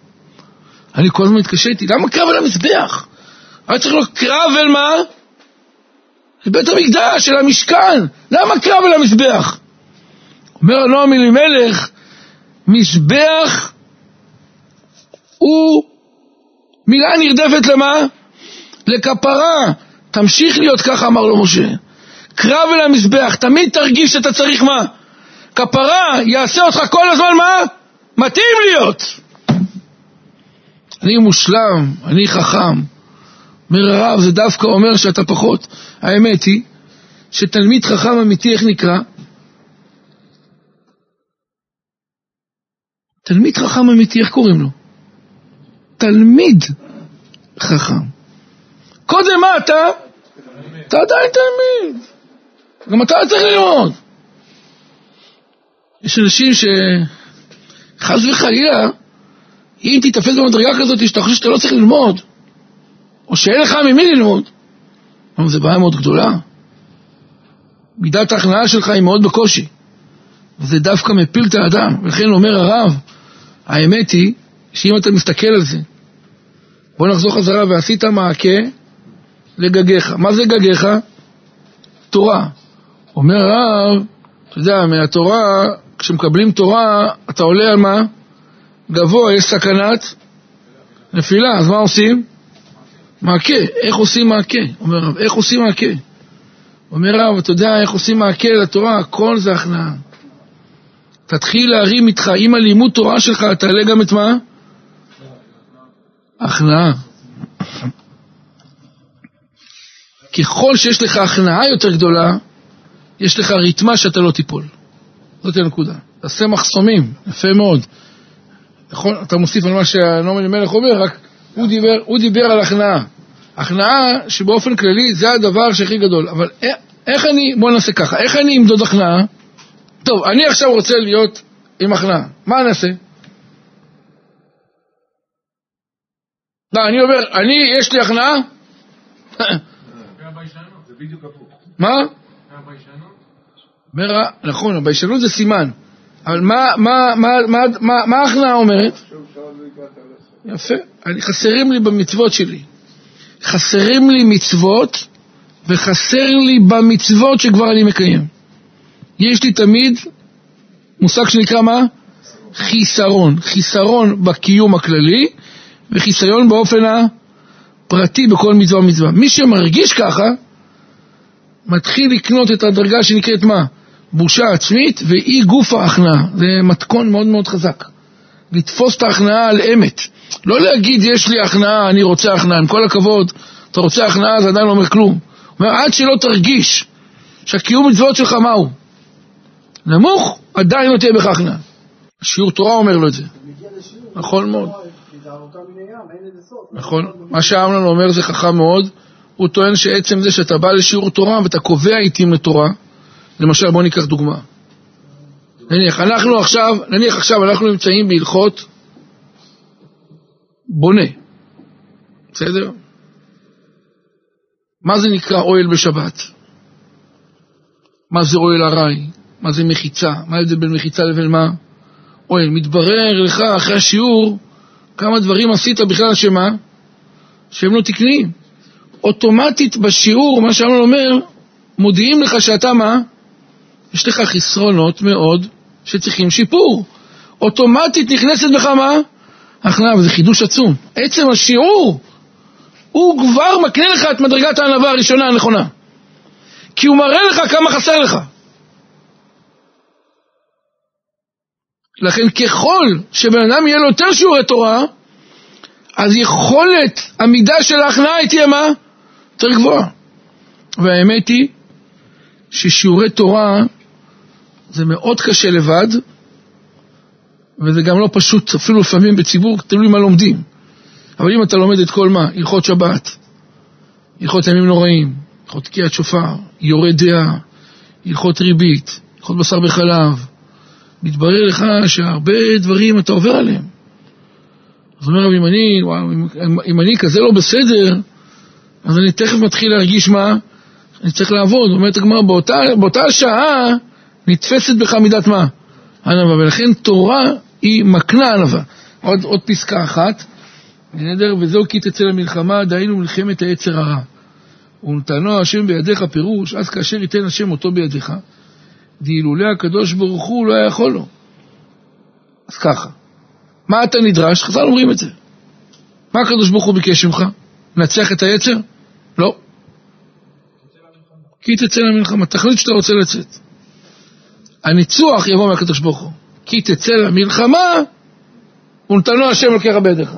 אני כל הזמן התקשיתי, למה קרב אל המזבח? היה צריך להיות קרב אל מה? לבית המקדש, אל המשכן. למה קרב אל המזבח? אומר נועם אלימלך, מזבח הוא מילה נרדפת למה? לכפרה. תמשיך להיות ככה, אמר לו משה. קרב אל המזבח, תמיד תרגיש שאתה צריך מה? כפרה, יעשה אותך כל הזמן מה? מתאים להיות. אני מושלם, אני חכם. אומר הרב, זה דווקא אומר שאתה פחות. האמת היא שתלמיד חכם אמיתי, איך נקרא? תלמיד חכם אמיתי, איך קוראים לו? תלמיד חכם. קודם מה אתה? אתה עדיין תלמיד. גם אתה צריך ללמוד. יש אנשים שחס וחלילה, אם תיתפס במדרגה כזאת שאתה חושב שאתה לא צריך ללמוד, או שאין לך ממי ללמוד, אבל זו בעיה מאוד גדולה. מידת ההכנעה שלך היא מאוד בקושי, וזה דווקא מפיל את האדם. ולכן אומר הרב, האמת היא שאם אתה מסתכל על זה, בוא נחזור חזרה, ועשית מעקה לגגיך. מה זה גגיך? תורה. אומר הרב, אתה יודע, מהתורה, כשמקבלים תורה, אתה עולה על מה? גבוה, יש סכנת נפילה, אז מה עושים? מעקה. איך עושים מעקה? אומר רב, איך עושים מעקה? אומר רב, אתה יודע איך עושים מעקה לתורה? הכל זה הכנעה. תתחיל להרים איתך, עם הלימוד תורה שלך, תעלה גם את מה? הכנעה. ככל שיש לך הכנעה יותר גדולה, יש לך ריתמה שאתה לא תיפול. זאת הנקודה. תעשה מחסומים, יפה מאוד. נכון? אתה מוסיף על מה שנעמן מלך אומר, רק הוא דיבר, הוא דיבר על הכנעה. הכנעה שבאופן כללי זה הדבר שהכי גדול. אבל איך אני, בוא נעשה ככה, איך אני אמדוד הכנעה? טוב, אני עכשיו רוצה להיות עם הכנעה, מה אני לא, אני אומר, אני, יש לי הכנעה? מה? נכון, הביישנות זה סימן, אבל מה ההכנעה אומרת? יפה, חסרים לי במצוות שלי. חסרים לי מצוות וחסר לי במצוות שכבר אני מקיים. יש לי תמיד מושג שנקרא מה? חיסרון. חיסרון בקיום הכללי וחיסיון באופן הפרטי בכל מצווה ומצווה. מי שמרגיש ככה, מתחיל לקנות את הדרגה שנקראת מה? בושה עצמית ואי גוף ההכנעה. זה מתכון מאוד מאוד חזק. לתפוס את ההכנעה על אמת. לא להגיד יש לי הכנעה, אני רוצה הכנעה. עם כל הכבוד, אתה רוצה הכנעה זה עדיין לא אומר כלום. הוא אומר עד שלא תרגיש שהקיום מצוות שלך מהו? נמוך, עדיין לא תהיה בך הכנעה. השיעור תורה אומר לו את זה. נכון מאוד. נכון. מה שאמנון אומר זה חכם מאוד. הוא טוען שעצם זה שאתה בא לשיעור תורה ואתה קובע עיתים לתורה, למשל בוא ניקח דוגמה. נניח, אנחנו עכשיו, נניח עכשיו אנחנו נמצאים בהלכות בונה, בסדר? מה זה נקרא אוהל בשבת? מה זה אוהל ארעי? מה זה מחיצה? מה ההבדל בין מחיצה לבין מה? אוהל. מתברר לך אחרי השיעור כמה דברים עשית בכלל שמה? שהם לא תקניים. אוטומטית בשיעור, מה שאמרנו אומר, מודיעים לך שאתה מה? יש לך חסרונות מאוד שצריכים שיפור. אוטומטית נכנסת בך מה? הכנעה, וזה חידוש עצום. עצם השיעור, הוא כבר מקנה לך את מדרגת הענווה הראשונה הנכונה. כי הוא מראה לך כמה חסר לך. לכן ככל שבן אדם יהיה לו יותר שיעורי תורה, אז יכולת המידה של ההכנעה תהיה מה? יותר גבוהה. והאמת היא ששיעורי תורה זה מאוד קשה לבד, וזה גם לא פשוט, אפילו לפעמים בציבור, תלוי מה לומדים. אבל אם אתה לומד את כל מה, הלכות שבת, הלכות ימים נוראים, הלכות תקיעת שופר, יורה דעה, הלכות ריבית, הלכות בשר בחלב, מתברר לך שהרבה דברים אתה עובר עליהם. אז אומר אם אני, אם אני כזה לא בסדר, אז אני תכף מתחיל להרגיש מה? אני צריך לעבוד. אומרת הגמרא, באותה, באותה שעה נתפסת בך מידת מה? ענווה. ולכן תורה היא מקנה ענווה. עוד, עוד פסקה אחת, נדר, וזהו כי תצא למלחמה, דהיינו מלחמת היצר הרע. ונתנו השם בידיך פירוש, אז כאשר ייתן השם אותו בידיך, דאילולא הקדוש ברוך הוא לא היה יכול לו. אז ככה, מה אתה נדרש? חז"ל אומרים את זה. מה הקדוש ברוך הוא ביקש ממך? לנצח את היצר? לא. כי תצא למלחמה, תחליט שאתה רוצה לצאת. הניצוח יבוא מהקדוש ברוך הוא. כי תצא למלחמה, ונתנו השם לוקח בידיך.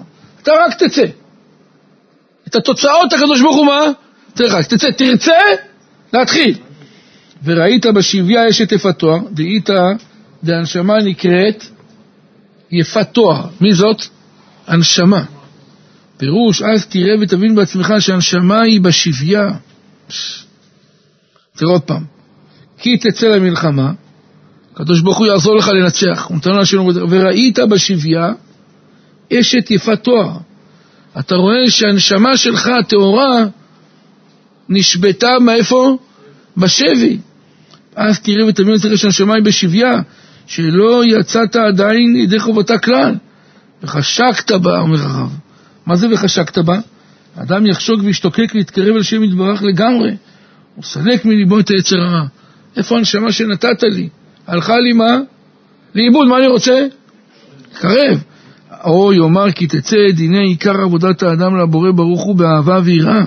אתה רק תצא. את התוצאות הקדוש ברוך הוא מה? תראה, תצא, תרצה, להתחיל. וראית בשביה אשת יפת תואר, דאית דהנשמה נקראת יפת תואר. מי זאת? הנשמה. פירוש, אז תראה ותבין בעצמך שהנשמה היא בשביה. תראה עוד פעם. כי תצא למלחמה, הקדוש ברוך הוא יעזור לך לנצח. וראית בשביה אשת יפת תואר. אתה רואה שהנשמה שלך הטהורה נשבתה מאיפה? בשבי. אז תראה ותבין אצלך שהנשמה היא בשביה, שלא יצאת עדיין ידי חובתה כלל. וחשקת בה, אומר הרב. מה זה וחשקת בה? האדם יחשוק וישתוקק להתקרב אל שם יתברך לגמרי. הוא סלק מליבו את היצר הרע. איפה הנשמה שנתת לי? הלכה לי מה? לאיבוד, מה אני רוצה? קרב. או יאמר כי תצא דיני עיקר עבודת האדם לבורא ברוך הוא באהבה ויראה.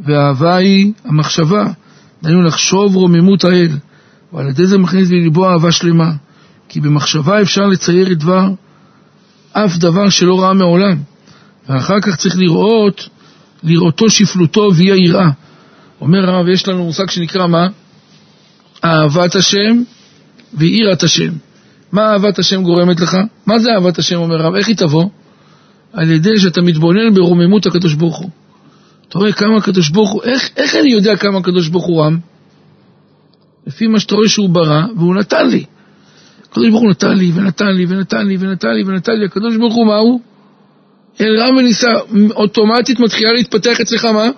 והאהבה היא המחשבה, דהיינו לחשוב רוממות האל, ועל ידי זה מכניס לליבו אהבה שלמה. כי במחשבה אפשר לצייר את דבר, אף דבר שלא ראה מעולם. ואחר כך צריך לראות, לראותו שפלותו והיא היראה. אומר הרב, יש לנו מושג שנקרא מה? אהבת השם ויראת השם. מה אהבת השם גורמת לך? מה זה אהבת השם, אומר הרב? איך היא תבוא? על ידי שאתה מתבונן ברוממות הקדוש ברוך הוא. אתה רואה כמה הקדוש ברוך הוא, איך, איך אני יודע כמה הקדוש ברוך הוא רם? לפי מה שאתה רואה שהוא ברא, והוא נתן לי. הקדוש ברוך הוא נתן לי, ונתן לי, ונתן לי, ונתן לי, ונתן לי. הקדוש ברוך הוא, מה הוא? אל רם ונישא. אוטומטית מתחילה להתפתח אצלך מה?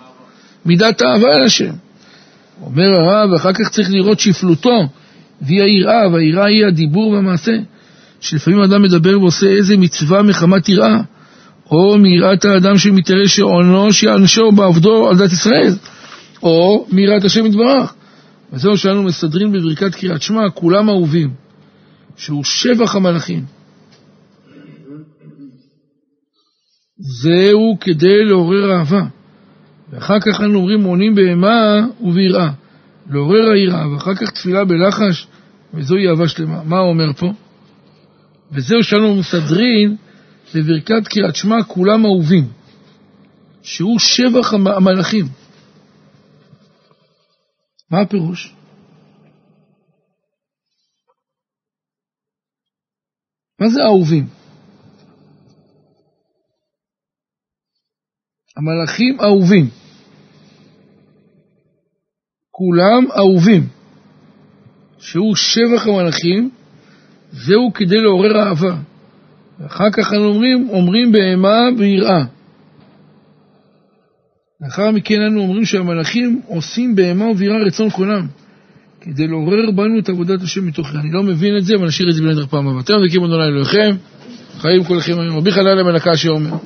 מידת האהבה אל השם. אומר הרב, ואחר כך צריך לראות שפלותו, והיא היראה, והיראה היא הדיבור והמעשה. שלפעמים אדם מדבר ועושה איזה מצווה מחמת יראה, או מיראת האדם שמתארה שעונו שיענשו בעבדו על דת ישראל, או מיראת השם יתברך. וזהו שאנו מסדרים בברכת קריאת שמע, כולם אהובים, שהוא שבח המלאכים. זהו כדי לעורר אהבה. ואחר כך אנו אומרים מונים בהמה וביראה. לעורר היראה, ואחר כך תפילה בלחש, וזוהי אהבה שלמה. מה הוא אומר פה? וזהו שאנו מסדרים בברכת קריאת שמע כולם אהובים, שהוא שבח המלאכים. מה הפירוש? מה זה אהובים? המלאכים אהובים. כולם אהובים. שהוא שבח המלאכים, זהו כדי לעורר אהבה. ואחר כך אנו אומרים, אומרים בהמה ויראה. לאחר מכן אנו אומרים שהמלאכים עושים בהמה וביראה רצון קולם, כדי לעורר בנו את עבודת השם מתוכנו. אני לא מבין את זה, אבל נשאיר את זה בנדר פעם הבאה. אתם מזיקים אדוני אלוהיכם, חיים כולכם היום. רבי חנן המלכה שאומר.